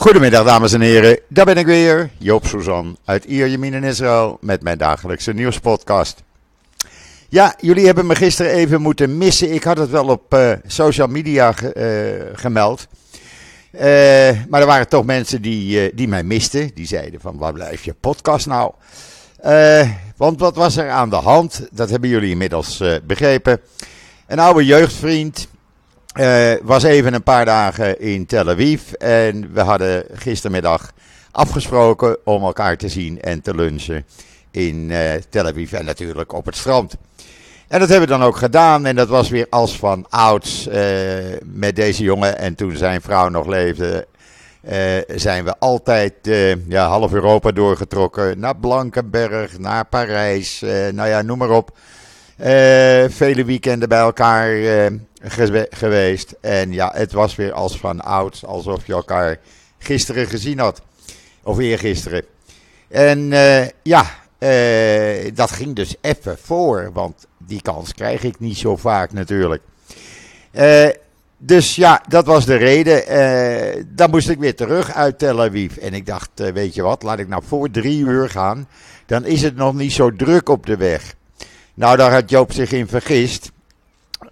Goedemiddag dames en heren, daar ben ik weer, Joop Suzan uit Ierjemien in Israël met mijn dagelijkse nieuwspodcast. Ja, jullie hebben me gisteren even moeten missen. Ik had het wel op uh, social media ge, uh, gemeld. Uh, maar er waren toch mensen die, die mij misten. Die zeiden van waar blijft je podcast nou? want wat was er aan de hand? Dat hebben jullie inmiddels begrepen. Een oude jeugdvriend uh, was even een paar dagen in Tel Aviv en we hadden gistermiddag afgesproken om elkaar te zien en te lunchen in uh, Tel Aviv en natuurlijk op het strand. En dat hebben we dan ook gedaan en dat was weer als van ouds uh, met deze jongen. En toen zijn vrouw nog leefde, zijn we altijd ja, half Europa doorgetrokken. Naar Blankenberg, naar Parijs, nou ja, noem maar op. vele weekenden bij elkaar geweest. En ja, het was weer als van oud, alsof je elkaar gisteren gezien had. Of eergisteren. En uh, ja, dat ging dus even voor, want die kans krijg ik niet zo vaak natuurlijk. Dus ja, dat was de reden. dan moest ik weer terug uit Tel Aviv. En ik dacht, weet je wat, laat ik nou voor drie uur gaan. Dan is het nog niet zo druk op de weg. Nou, daar had Joop zich in vergist.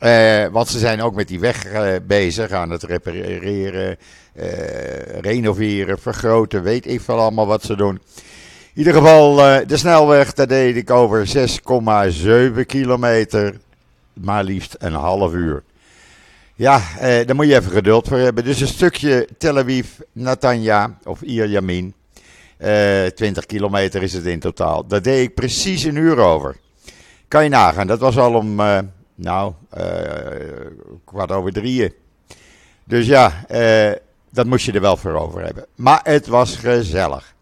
Uh, want ze zijn ook met die weg uh, bezig aan het repareren, uh, renoveren, vergroten, weet ik veel allemaal wat ze doen. In ieder geval, de snelweg, daar deed ik over 6,7 kilometer, maar liefst een half uur. Ja, daar moet je even geduld voor hebben. Dus een stukje Tel Aviv, Natanja of Ierjamin, 20 kilometer is het in totaal. Daar deed ik precies een uur over. Kan je nagaan, dat was al om nou, uh, kwart over drieën. Dus ja, uh, dat moest je er wel voor over hebben. Maar het was gezellig.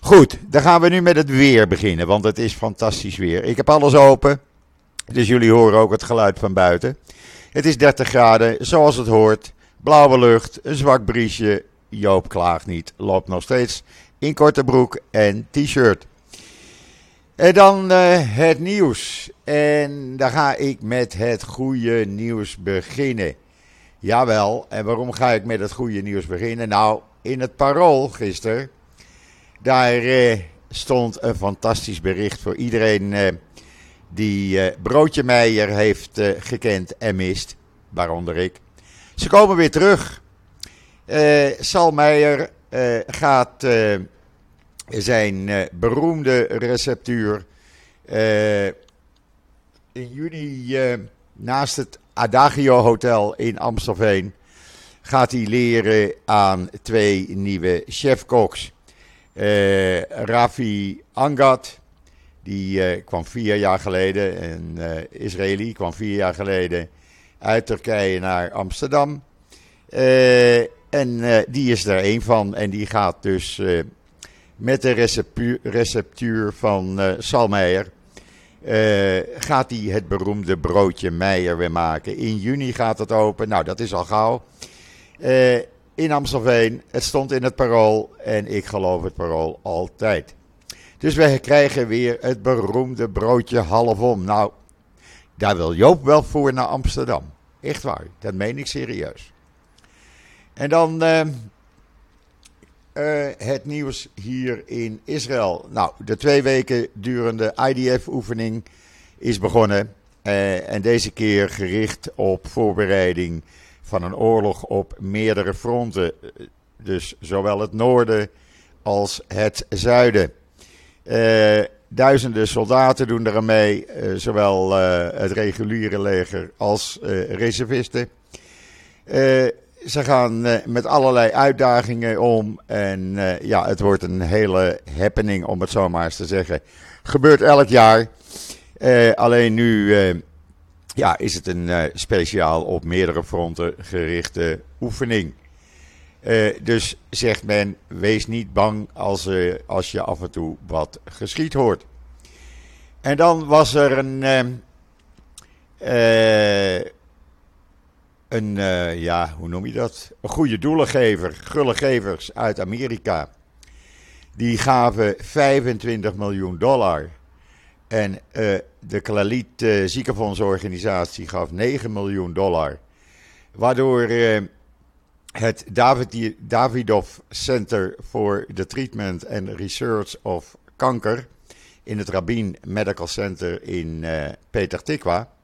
Goed, dan gaan we nu met het weer beginnen, want het is fantastisch weer. Ik heb alles open, dus jullie horen ook het geluid van buiten. Het is 30 graden, zoals het hoort. Blauwe lucht, een zwak briesje. Joop klaagt niet, loopt nog steeds in korte broek en t-shirt. En dan uh, het nieuws. En dan ga ik met het goede nieuws beginnen. Jawel, en waarom ga ik met het goede nieuws beginnen? Nou, in het parool gisteren, daar uh, stond een fantastisch bericht voor iedereen uh, die Broodje Meijer heeft gekend en mist, waaronder ik. Ze komen weer terug. Sal Meijer gaat zijn uh, beroemde receptuur uh, in juni uh, naast het Adagio Hotel in Amstelveen gaat hij leren aan twee nieuwe chefkoks. Rafi Angat, die kwam vier jaar geleden, een Israëli, kwam vier jaar geleden uit Turkije naar Amsterdam. en die is er een van en die gaat dus met de receptuur, van uh, Sal Meijer. Uh, gaat hij het beroemde broodje Meijer weer maken. In juni gaat het open. Nou, dat is al gauw. Uh, in Amstelveen. Het stond in het parool. En ik geloof het parool altijd. Dus we krijgen weer het beroemde broodje halfom. Nou, daar wil Joop wel voor naar Amsterdam. Echt waar. Dat meen ik serieus. En dan uh, het nieuws hier in Israël. Nou, de twee weken durende IDF-oefening is begonnen. Uh, en deze keer gericht op voorbereiding van een oorlog op meerdere fronten. Dus zowel het noorden als het zuiden. Duizenden soldaten doen er mee, zowel het reguliere leger als reservisten ze gaan uh, met allerlei uitdagingen om. En uh, ja, het wordt een hele happening, om het zo maar eens te zeggen. Gebeurt elk jaar. Uh, alleen nu ja, is het een speciaal op meerdere fronten gerichte oefening. dus zegt men, wees niet bang als, als je af en toe wat geschiet hoort. En dan was er een een, uh, ja, hoe noem je dat? Een goede doelengever, gullegevers uit Amerika. Die gaven 25 miljoen dollar. En uh, de Klalit uh, eh, ziekenfondsorganisatie gaf 9 miljoen dollar. Waardoor het David, Center for the Treatment and Research of Kanker in het Rabin Medical Center in Peter Tikwa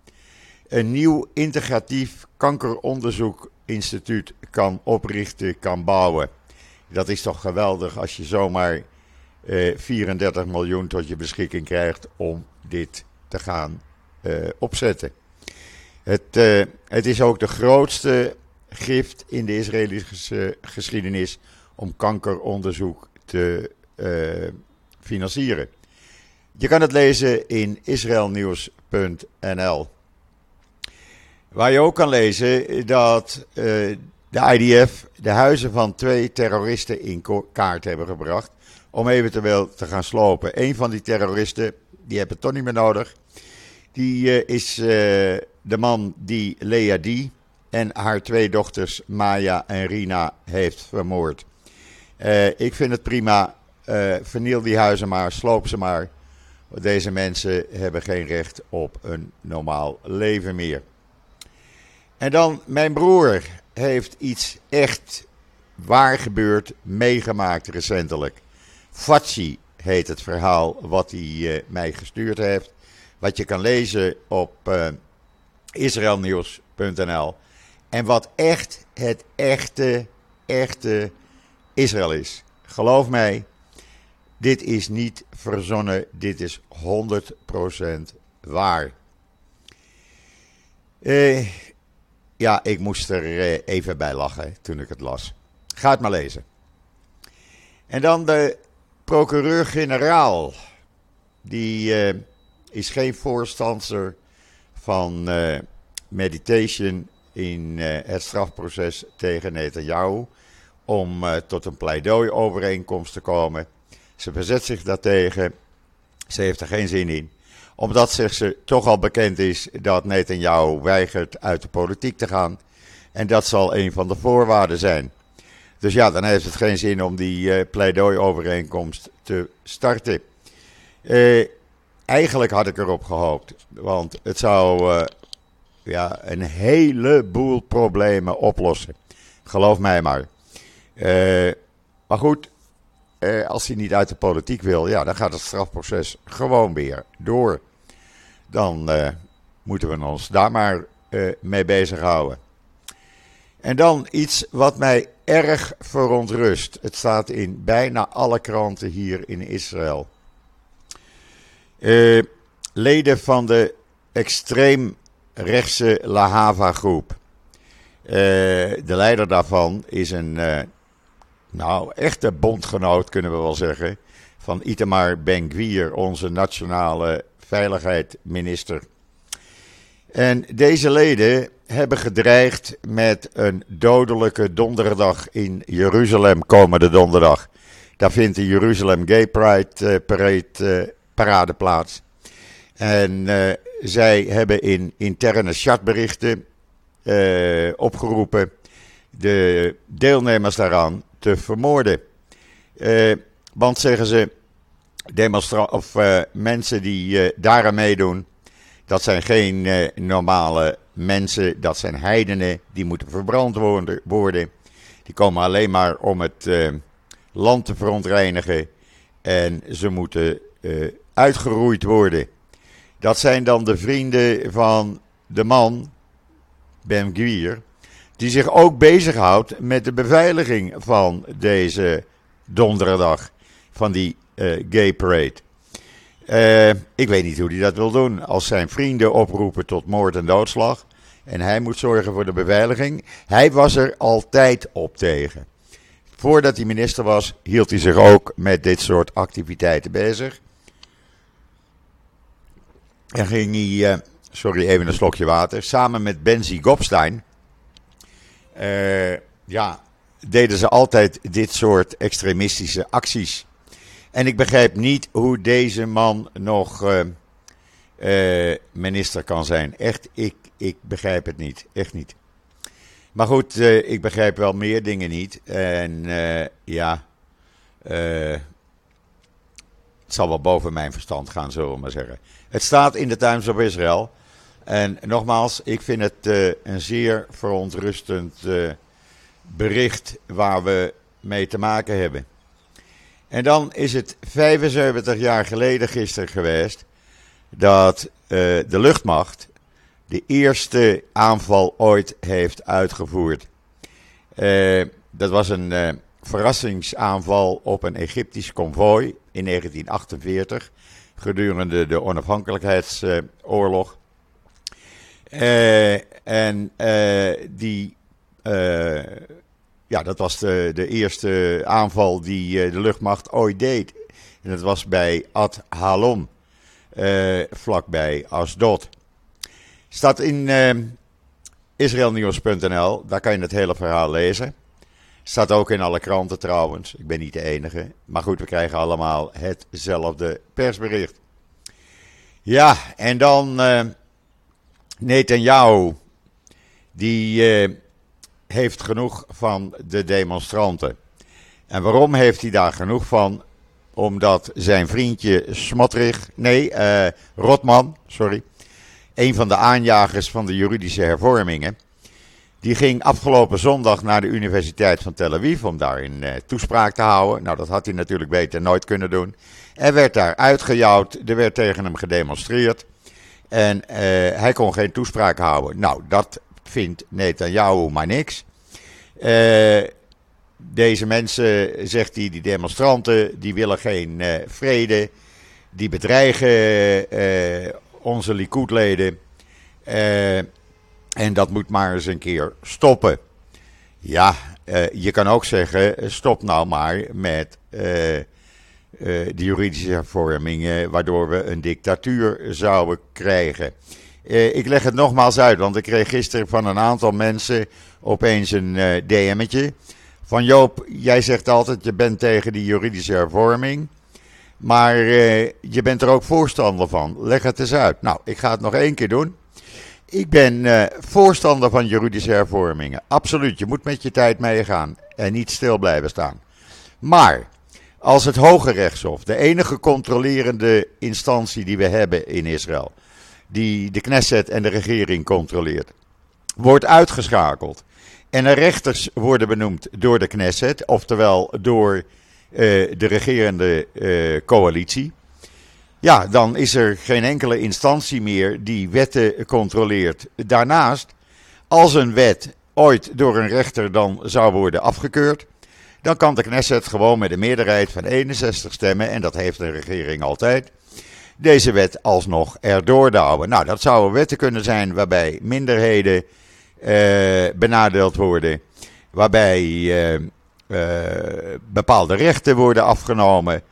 een nieuw integratief kankeronderzoekinstituut kan oprichten, kan bouwen. Dat is toch geweldig als je zomaar uh, 34 miljoen tot je beschikking krijgt om dit te gaan uh, opzetten. Het, uh, het is ook de grootste gift in de Israëlische geschiedenis om kankeronderzoek te uh, financieren. Je kan het lezen in israelnieuws.nl. Waar je ook kan lezen dat uh, de IDF de huizen van twee terroristen in kaart hebben gebracht. Om eventueel te gaan slopen. Een van die terroristen, die hebben het toch niet meer nodig. Die uh, is uh, de man die Lea Die en haar twee dochters Maya en Rina heeft vermoord. ik vind het prima. verniel die huizen maar, sloop ze maar. Deze mensen hebben geen recht op een normaal leven meer. En dan, mijn broer heeft iets echt waar gebeurd meegemaakt recentelijk. Fatsi heet het verhaal wat hij uh, mij gestuurd heeft. Wat je kan lezen op uh, israelnieuws.nl. En wat echt het echte, echte Israël is. Geloof mij, dit is niet verzonnen, dit is 100% waar. Uh, ja, ik moest er eh, even bij lachen toen ik het las. Ga het maar lezen. En dan de procureur-generaal. Die uh, is geen voorstander van uh, meditation in het strafproces tegen Netanyahu. Om tot een pleidooi-overeenkomst te komen. Ze verzet zich daartegen. Ze heeft er geen zin in omdat, zegt ze, toch al bekend is dat Netanyahu weigert uit de politiek te gaan. En dat zal een van de voorwaarden zijn. Dus ja, dan heeft het geen zin om die uh, pleidooi-overeenkomst te starten. Uh, eigenlijk had ik erop gehoopt. Want het zou uh, ja, een heleboel problemen oplossen. Geloof mij maar. maar goed, als hij niet uit de politiek wil, ja, dan gaat het strafproces gewoon weer door dan uh, moeten we ons daar maar uh, mee bezighouden. En dan iets wat mij erg verontrust. Het staat in bijna alle kranten hier in Israël. Uh, leden van de extreem rechtse Lahava groep. de leider daarvan is een, nou, echte bondgenoot kunnen we wel zeggen, van Itamar Ben-Gvir, onze nationale veiligheidsminister. En deze leden hebben gedreigd met een dodelijke donderdag in Jeruzalem komende donderdag. Daar vindt de Jeruzalem Gay Pride parade, uh, parade plaats. En uh, zij hebben in interne chatberichten opgeroepen de deelnemers daaraan te vermoorden. want zeggen ze, demonstra of uh, mensen die uh, daaraan meedoen, dat zijn geen normale mensen, dat zijn heidenen, die moeten verbrand worden. Die komen alleen maar om het land te verontreinigen en ze moeten uitgeroeid worden. Dat zijn dan de vrienden van de man, Ben Gwier, die zich ook bezighoudt met de beveiliging van deze donderdag, van die uh, gay parade. Uh, ik weet niet hoe hij dat wil doen. Als zijn vrienden oproepen tot moord en doodslag. En hij moet zorgen voor de beveiliging. Hij was er altijd op tegen. Voordat hij minister was, hield hij zich ook met dit soort activiteiten bezig. En ging hij, uh, sorry even een slokje water, samen met Benzi Gopstein. Uh, ja, deden ze altijd dit soort extremistische acties. En ik begrijp niet hoe deze man nog uh, uh, minister kan zijn. Echt, ik, ik begrijp het niet. Echt niet. Maar goed, ik begrijp wel meer dingen niet. En ja, het zal wel boven mijn verstand gaan, zullen we maar zeggen. Het staat in de Times of Israel. En nogmaals, ik vind het een zeer verontrustend bericht waar we mee te maken hebben. En dan is het 75 jaar geleden gisteren geweest dat de luchtmacht de eerste aanval ooit heeft uitgevoerd. dat was een verrassingsaanval op een Egyptisch konvooi in 1948 gedurende de onafhankelijkheidsoorlog. Uh, en uh, die, uh, ja, dat was de, de eerste aanval die de luchtmacht ooit deed. En dat was bij Ad Halom, vlakbij Asdod. Staat in israelnieuws.nl, daar kan je het hele verhaal lezen. Staat ook in alle kranten trouwens. Ik ben niet de enige. Maar goed, we krijgen allemaal hetzelfde persbericht. Ja, en dan Netanyahu. Die uh, heeft genoeg van de demonstranten. En waarom heeft hij daar genoeg van? Omdat zijn vriendje Smotrich, nee, uh, Rotman, sorry, een van de aanjagers van de juridische hervormingen, die ging afgelopen zondag naar de Universiteit van Tel Aviv om daar een eh, toespraak te houden. Nou, dat had hij natuurlijk beter nooit kunnen doen. Er werd daar uitgejouwd, er werd tegen hem gedemonstreerd. En eh, hij kon geen toespraak houden. Nou, dat vindt Netanyahu maar niks. Uh, deze mensen, zegt hij, die demonstranten, die willen geen uh, vrede. Die bedreigen onze Likud-leden. En dat moet maar eens een keer stoppen. Ja, je kan ook zeggen, stop nou maar met de juridische hervormingen, waardoor we een dictatuur zouden krijgen. ik leg het nogmaals uit, want ik kreeg gisteren van een aantal mensen opeens een DM'tje. Van Joop, jij zegt altijd, je bent tegen die juridische hervorming. Maar je bent er ook voorstander van. Leg het eens uit. Nou, ik ga het nog één keer doen. Ik ben voorstander van juridische hervormingen. Absoluut, je moet met je tijd meegaan en niet stil blijven staan. Maar als het Hoge Rechtshof, de enige controlerende instantie die we hebben in Israël, die de Knesset en de regering controleert, wordt uitgeschakeld en er rechters worden benoemd door de Knesset, oftewel door uh, de regerende uh, coalitie ja, dan is er geen enkele instantie meer die wetten controleert. Daarnaast, als een wet ooit door een rechter dan zou worden afgekeurd, dan kan de Knesset gewoon met een meerderheid van 61 stemmen, en dat heeft de regering altijd, deze wet alsnog erdoor douwen. Nou, dat zouden wetten kunnen zijn waarbij minderheden eh, benadeeld worden, waarbij eh, eh, bepaalde rechten worden afgenomen.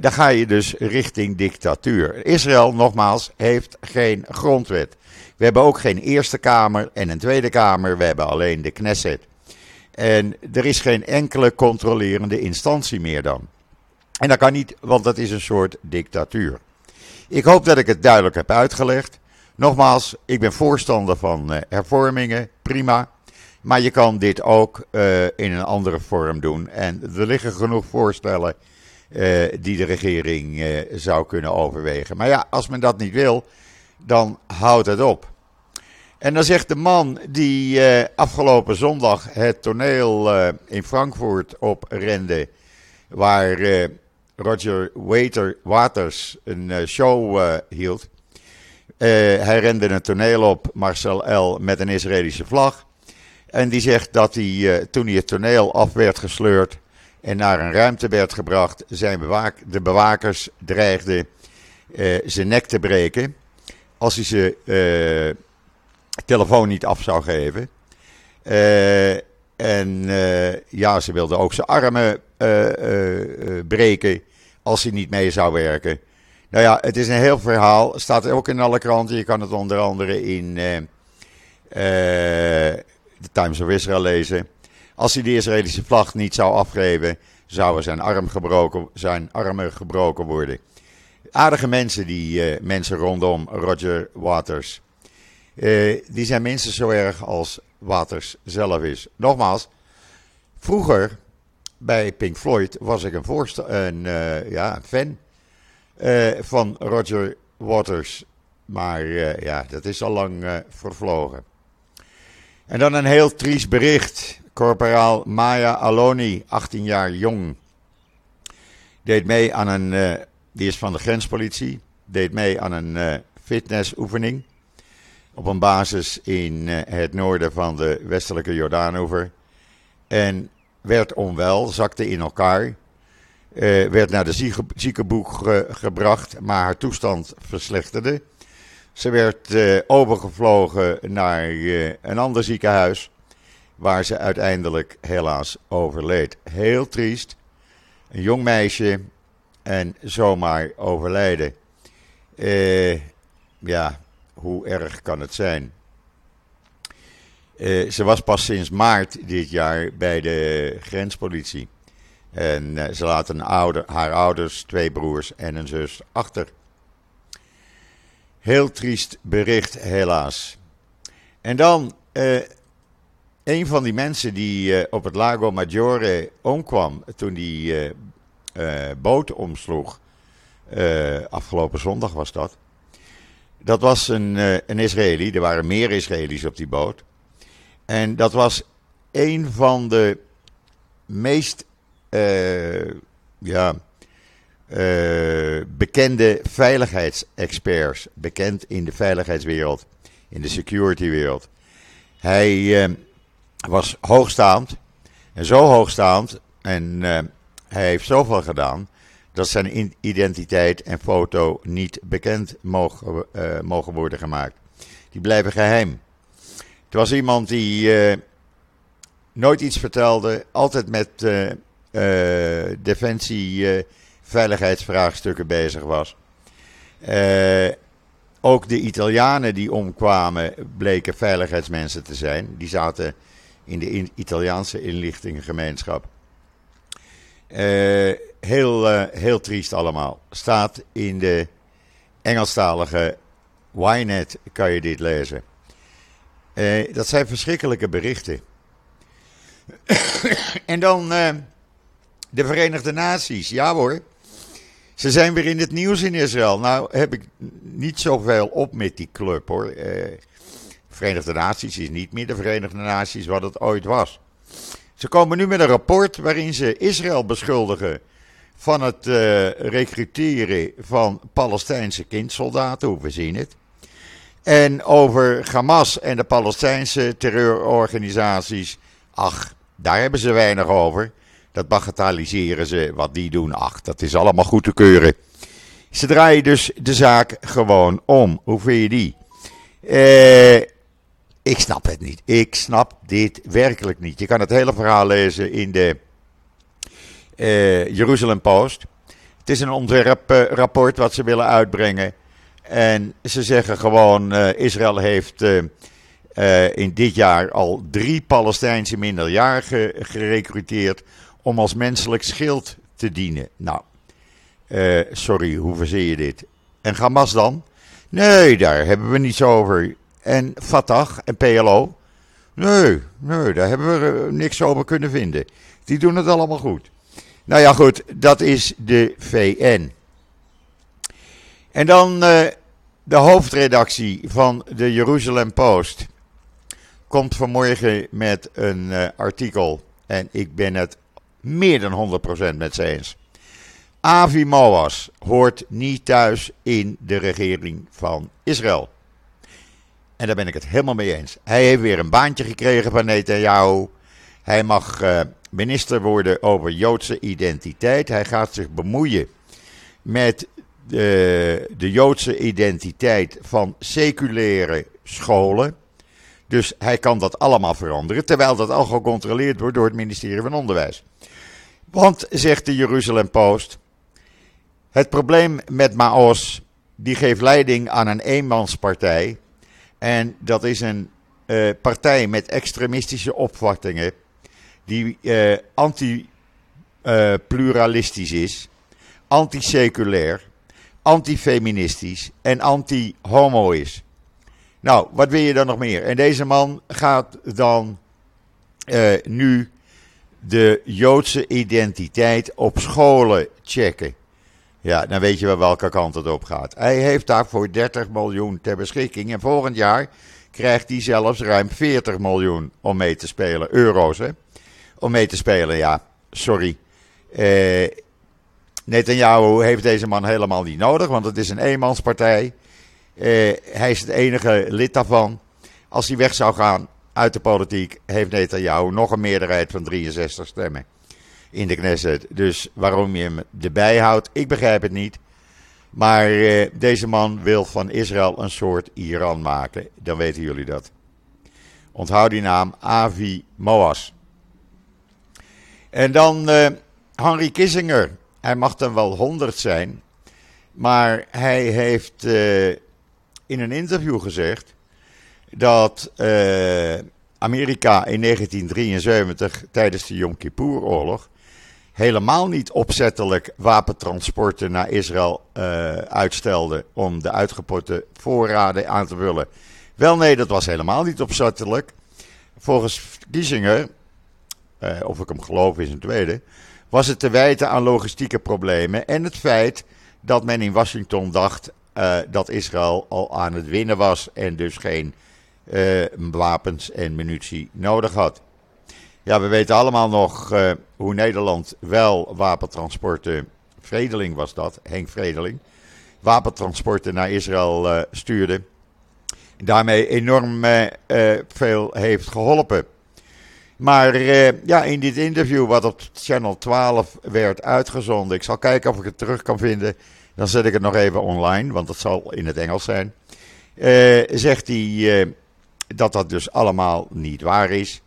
Dan ga je dus richting dictatuur. Israël, nogmaals, heeft geen grondwet. We hebben ook geen Eerste Kamer en een Tweede Kamer. We hebben alleen de Knesset. En er is geen enkele controlerende instantie meer dan. En dat kan niet, want dat is een soort dictatuur. Ik hoop dat ik het duidelijk heb uitgelegd. Nogmaals, ik ben voorstander van uh, hervormingen, prima. Maar je kan dit ook uh, in een andere vorm doen. En er liggen genoeg voorstellen uh, die de regering zou kunnen overwegen. Maar ja, als men dat niet wil, dan houdt het op. En dan zegt de man die uh, afgelopen zondag het toneel in Frankfurt oprende, waar Roger Water, Waters een show hield. hij rende een toneel op, Marcel L., met een Israëlische vlag. En die zegt dat hij, toen hij het toneel af werd gesleurd, en naar een ruimte werd gebracht. Zijn bewaak, de bewakers dreigden zijn nek te breken als hij uh, telefoon niet af zou geven. Uh, en ja, ze wilden ook zijn armen breken als hij niet mee zou werken. Nou ja, het is een heel verhaal. Staat ook in alle kranten. Je kan het onder andere in de Times of Israel lezen. Als hij de Israëlische vlag niet zou afgeven, zouden zijn, arm gebroken, zijn armen gebroken worden. Aardige mensen, die mensen rondom Roger Waters. Uh, die zijn minstens zo erg als Waters zelf is. Nogmaals, vroeger bij Pink Floyd was ik een, een, uh, ja, een fan van Roger Waters. Maar ja, dat is al lang vervlogen. En dan een heel triest bericht Corporaal Maya Aloni, 18 jaar jong, deed mee aan een, die is van de grenspolitie, deed mee aan een fitnessoefening op een basis in uh, het noorden van de westelijke Jordaanover. En werd onwel, zakte in elkaar, werd naar de ziekenboeg gebracht, maar haar toestand verslechterde. Ze werd overgevlogen naar een ander ziekenhuis waar ze uiteindelijk helaas overleed. Heel triest. Een jong meisje en zomaar overlijden. Eh, ja, hoe erg kan het zijn? Eh, ze was pas sinds maart dit jaar bij de grenspolitie. En eh, ze laat ouder, haar ouders, twee broers en een zus achter. Heel triest bericht, helaas. En dan eh, een van die mensen die op het Lago Maggiore omkwam toen die boot omsloeg, afgelopen zondag was dat. Dat was een, een Israëli, er waren meer Israëli's op die boot. En dat was een van de meest ja, bekende veiligheidsexperts, bekend in de veiligheidswereld, in de securitywereld. Hij was hoogstaand. En zo hoogstaand. En hij heeft zoveel gedaan. Dat zijn identiteit en foto niet bekend mogen, uh, mogen worden gemaakt. Die blijven geheim. Het was iemand die uh, nooit iets vertelde. Altijd met defensie, veiligheidsvraagstukken bezig was. ook de Italianen die omkwamen bleken veiligheidsmensen te zijn. Die zaten in de Italiaanse inlichtingengemeenschap. Uh, heel, uh, heel triest allemaal. Staat in de Engelstalige Ynet, kan je dit lezen. Uh, dat zijn verschrikkelijke berichten. en dan de Verenigde Naties. Ja hoor, ze zijn weer in het nieuws in Israël. Nou heb ik niet zoveel op met die club hoor. Verenigde Naties is niet meer de Verenigde Naties wat het ooit was. Ze komen nu met een rapport waarin ze Israël beschuldigen van het uh, recruteren van Palestijnse kindsoldaten, we zien het. En over Hamas en de Palestijnse terreurorganisaties, ach, daar hebben ze weinig over. Dat bagatelliseren ze, wat die doen, ach, dat is allemaal goed te keuren. Ze draaien dus de zaak gewoon om. Hoe vind je die? Eh ik snap het niet. Ik snap dit werkelijk niet. Je kan het hele verhaal lezen in de Jeruzalem Post. Het is een ontwerprapport wat ze willen uitbrengen. En ze zeggen gewoon: uh, Israël heeft uh, in dit jaar al drie Palestijnse minderjarigen gerecruiteerd om als menselijk schild te dienen. Nou, sorry, hoe verzeer je dit? En Hamas dan? Nee, daar hebben we niets over en Fatah en PLO. Nee, nee, daar hebben we eh, niks over kunnen vinden. Die doen het allemaal goed. Nou ja, goed, dat is de VN. En dan uh, de hoofdredactie van de Jeruzalem Post komt vanmorgen met een uh, artikel. En ik ben het meer dan 100% met ze eens. Avi Moas hoort niet thuis in de regering van Israël. En daar ben ik het helemaal mee eens. Hij heeft weer een baantje gekregen van Netanyahu. Hij mag uh, minister worden over Joodse identiteit. Hij gaat zich bemoeien met de, de Joodse identiteit van seculaire scholen. Dus hij kan dat allemaal veranderen, terwijl dat al gecontroleerd wordt door het ministerie van Onderwijs. Want, zegt de Jeruzalem Post, het probleem met Maos, die geeft leiding aan een eenmanspartij en dat is een uh, partij met extremistische opvattingen, die uh, anti-pluralistisch uh, is, anti-seculair, anti-feministisch en anti-homo is. Nou, wat wil je dan nog meer? En deze man gaat dan nu de Joodse identiteit op scholen checken. Ja, dan weet je wel welke kant het op gaat. Hij heeft daarvoor 30 miljoen ter beschikking. En volgend jaar krijgt hij zelfs ruim 40 miljoen om mee te spelen. Euro's, hè. Om mee te spelen. Ja, sorry. Uh, Netanyahu heeft deze man helemaal niet nodig, want het is een eenmanspartij. Uh, hij is het enige lid daarvan. Als hij weg zou gaan uit de politiek, heeft Netanyahu nog een meerderheid van 63 stemmen in de Knesset. Dus waarom je hem erbij houdt, ik begrijp het niet. Maar uh, deze man wil van Israël een soort Iran maken. Dan weten jullie dat. Onthoud die naam, Avi Moas. En dan uh, Henry Kissinger. Hij mag dan wel 100 zijn. Maar hij heeft uh, in een interview gezegd dat Amerika in 1973 tijdens de Yom Kippur-oorlog helemaal niet opzettelijk wapentransporten naar Israël uitstelde om de uitgeputte voorraden aan te vullen. Wel nee, dat was helemaal niet opzettelijk. Volgens Kiesinger, uh, of ik hem geloof is een tweede, was het te wijten aan logistieke problemen en het feit dat men in Washington dacht uh, dat Israël al aan het winnen was en dus geen wapens en munitie nodig had. Ja, we weten allemaal nog hoe Nederland wel wapentransporten, Vredeling was dat, Henk Vredeling, wapentransporten naar Israël stuurde. Daarmee enorm veel heeft geholpen. Maar ja, in dit interview wat op Channel 12 werd uitgezonden, ik zal kijken of ik het terug kan vinden, dan zet ik het nog even online, want dat zal in het Engels zijn. zegt hij dat dat dus allemaal niet waar is.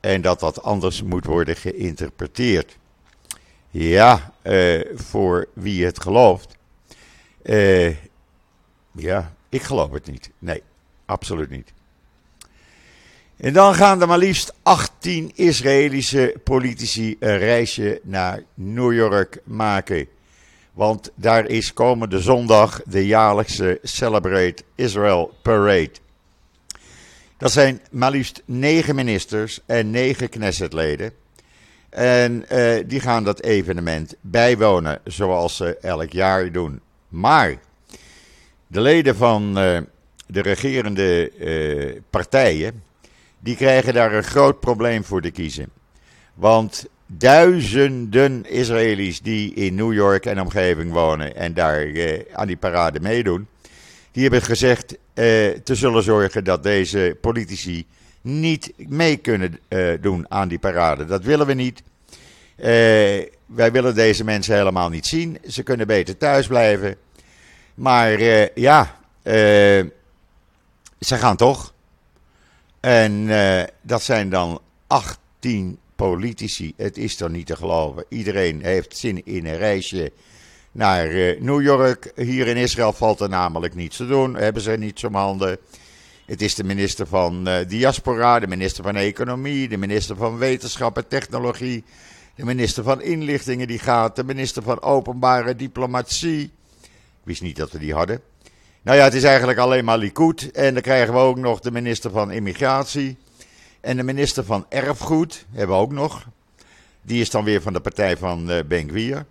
En dat dat anders moet worden geïnterpreteerd. Ja, voor wie het gelooft. Ja, ik geloof het niet. Nee, absoluut niet. En dan gaan er maar liefst 18 Israëlische politici een reisje naar New York maken. Want daar is komende zondag de jaarlijkse Celebrate Israel Parade. Dat zijn maar liefst negen ministers en negen Knessetleden. En uh, die gaan dat evenement bijwonen, zoals ze elk jaar doen. Maar de leden van uh, de regerende uh, partijen, die krijgen daar een groot probleem voor te kiezen. Want duizenden Israëli's die in New York en omgeving wonen en daar aan die parade meedoen, die hebben gezegd uh, te zullen zorgen dat deze politici niet mee kunnen uh, doen aan die parade. Dat willen we niet. Wij willen deze mensen helemaal niet zien. Ze kunnen beter thuis blijven. Maar ja, ze gaan toch. En dat zijn dan 18 politici. Het is toch niet te geloven. Iedereen heeft zin in een reisje naar eh, New York. Hier in Israël valt er namelijk niets te doen. Hebben ze niets om handen. Het is de minister van uh, Diaspora, de minister van Economie, de minister van Wetenschap en Technologie, de minister van Inlichtingen die gaat, de minister van Openbare Diplomatie. Ik wist niet dat we die hadden. Nou ja, het is eigenlijk alleen maar Likud. En dan krijgen we ook nog de minister van Immigratie. En de minister van Erfgoed hebben we ook nog. Die is dan weer van de partij van uh, Ben Gwier.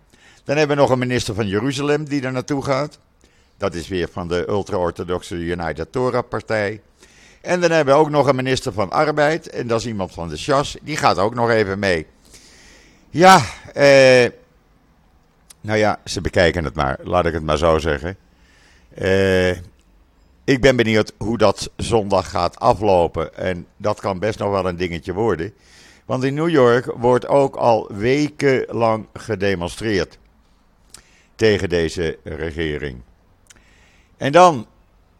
Dan hebben we nog een minister van Jeruzalem die er naartoe gaat. Dat is weer van de ultra-orthodoxe United Torah partij. En dan hebben we ook nog een minister van Arbeid. En dat is iemand van de Shas. Die gaat ook nog even mee. Ja, eh, nou ja, ze bekijken het maar. Laat ik het maar zo zeggen. Eh, ik ben benieuwd hoe dat zondag gaat aflopen. En dat kan best nog wel een dingetje worden. Want in New York wordt ook al wekenlang gedemonstreerd tegen deze regering. En dan,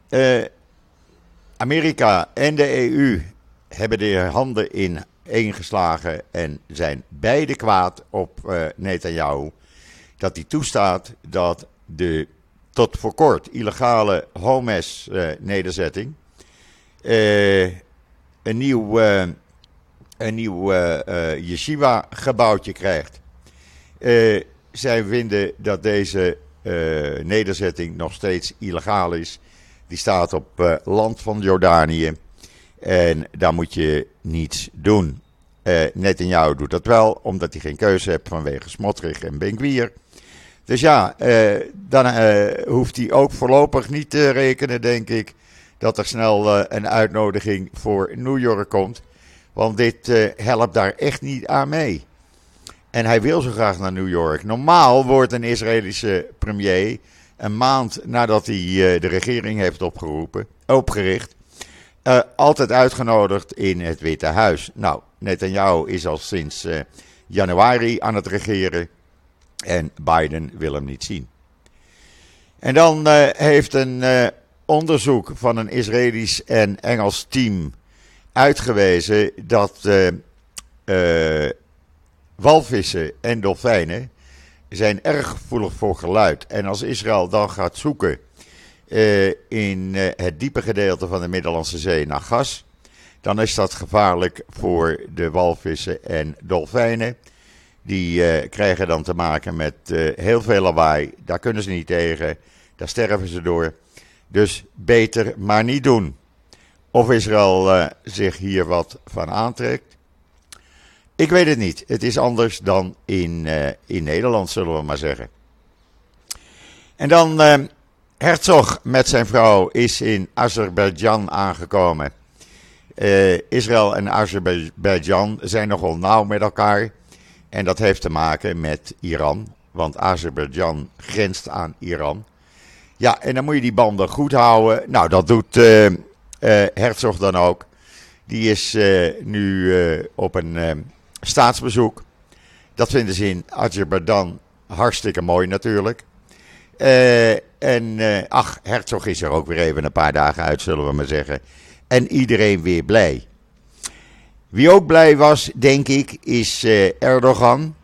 eh, Amerika en de EU hebben de handen in geslagen en zijn beide kwaad op uh, Netanyahu. Dat hij toestaat dat de tot voor kort illegale Homes-nederzetting uh, uh, een nieuw, een nieuw yeshiva-gebouwtje krijgt zij vinden dat deze uh, nederzetting nog steeds illegaal is. Die staat op uh, land van Jordanië. En daar moet je niets doen. Uh, Netanyahu doet dat wel, omdat hij geen keuze heeft vanwege Smotrich en Benkwier. Dus ja, dan hoeft hij ook voorlopig niet te rekenen, denk ik, dat er snel een uitnodiging voor New York komt. Want dit helpt daar echt niet aan mee. En hij wil zo graag naar New York. Normaal wordt een Israëlische premier een maand nadat hij de regering heeft opgeroepen, opgericht, altijd uitgenodigd in het Witte Huis. Nou, Netanyahu is al sinds januari aan het regeren en Biden wil hem niet zien. En dan heeft een onderzoek van een Israëlisch en Engels team uitgewezen dat uh, walvissen en dolfijnen zijn erg gevoelig voor geluid. En als Israël dan gaat zoeken in het diepe gedeelte van de Middellandse Zee naar gas, dan is dat gevaarlijk voor de walvissen en dolfijnen. Die krijgen dan te maken met heel veel lawaai. Daar kunnen ze niet tegen. Daar sterven ze door. Dus beter maar niet doen. Of Israël uh, zich hier wat van aantrekt. Ik weet het niet. Het is anders dan in, in Nederland, zullen we maar zeggen. En dan Herzog met zijn vrouw is in Azerbeidzjan aangekomen. Israël en Azerbeidzjan zijn nogal nauw met elkaar. En dat heeft te maken met Iran. Want Azerbeidzjan grenst aan Iran. Ja, en dan moet je die banden goed houden. Nou, dat doet uh, Herzog dan ook. Die is uh, nu op een staatsbezoek. Dat vinden ze in Azerbeidzjan hartstikke mooi natuurlijk. en ach, Herzog is er ook weer even een paar dagen uit, zullen we maar zeggen. En iedereen weer blij. Wie ook blij was, denk ik, is Erdogan.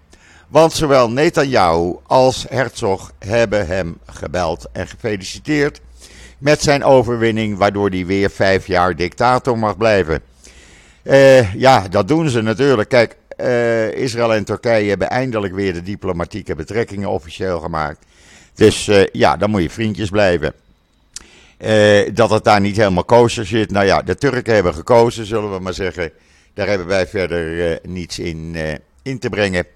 Want zowel Netanyahu als Herzog hebben hem gebeld en gefeliciteerd met zijn overwinning, waardoor hij weer vijf jaar dictator mag blijven. Uh, ja, dat doen ze natuurlijk. Kijk, uh, Israël en Turkije hebben eindelijk weer de diplomatieke betrekkingen officieel gemaakt. Dus ja, dan moet je vriendjes blijven. dat het daar niet helemaal kosher zit. Nou ja, de Turken hebben gekozen, zullen we maar zeggen. Daar hebben wij verder niets in, in te brengen.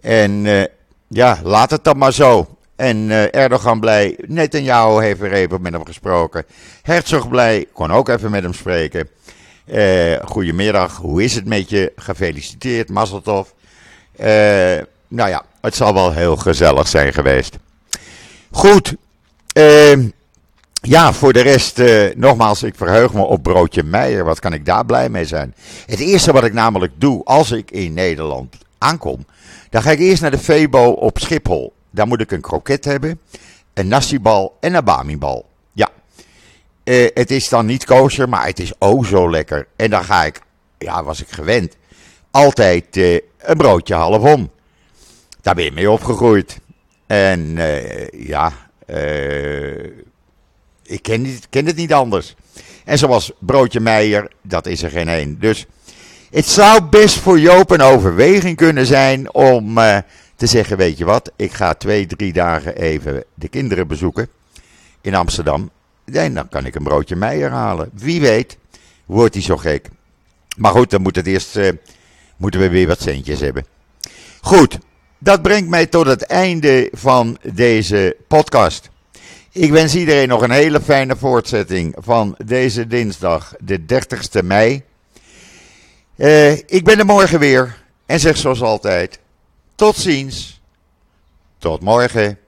En uh, ja, laat het dan maar zo. En Erdogan blij. Netanyahu heeft weer even met hem gesproken. Herzog blij. Kon ook even met hem spreken. Uh, goedemiddag, hoe is het met je? Gefeliciteerd, Mazeltov. Nou ja, het zal wel heel gezellig zijn geweest. Goed. Uh, ja, voor de rest, uh, nogmaals, ik verheug me op broodje Meijer. Wat kan ik daar blij mee zijn? Het eerste wat ik namelijk doe als ik in Nederland aankom, dan ga ik eerst naar de Febo op Schiphol. Daar moet ik een kroket hebben, een nasibal en een bamibal. Ja, uh, het is dan niet kosher, maar het is oh zo lekker. En dan ga ik, ja, was ik gewend, altijd uh, een broodje half om. Daar ben je mee opgegroeid. En ja, ik ken, niet, ken het niet anders. En zoals broodje Meijer, dat is er geen één. Dus het zou best voor Joop een overweging kunnen zijn om uh, te zeggen: Weet je wat, ik ga twee, drie dagen even de kinderen bezoeken in Amsterdam. En dan kan ik een broodje Meijer halen. Wie weet, wordt hij zo gek. Maar goed, dan moet het eerst, uh, moeten we weer wat centjes hebben. Goed, dat brengt mij tot het einde van deze podcast. Ik wens iedereen nog een hele fijne voortzetting van deze dinsdag, de 30ste mei. Uh, ik ben er morgen weer en zeg zoals altijd: tot ziens. Tot morgen.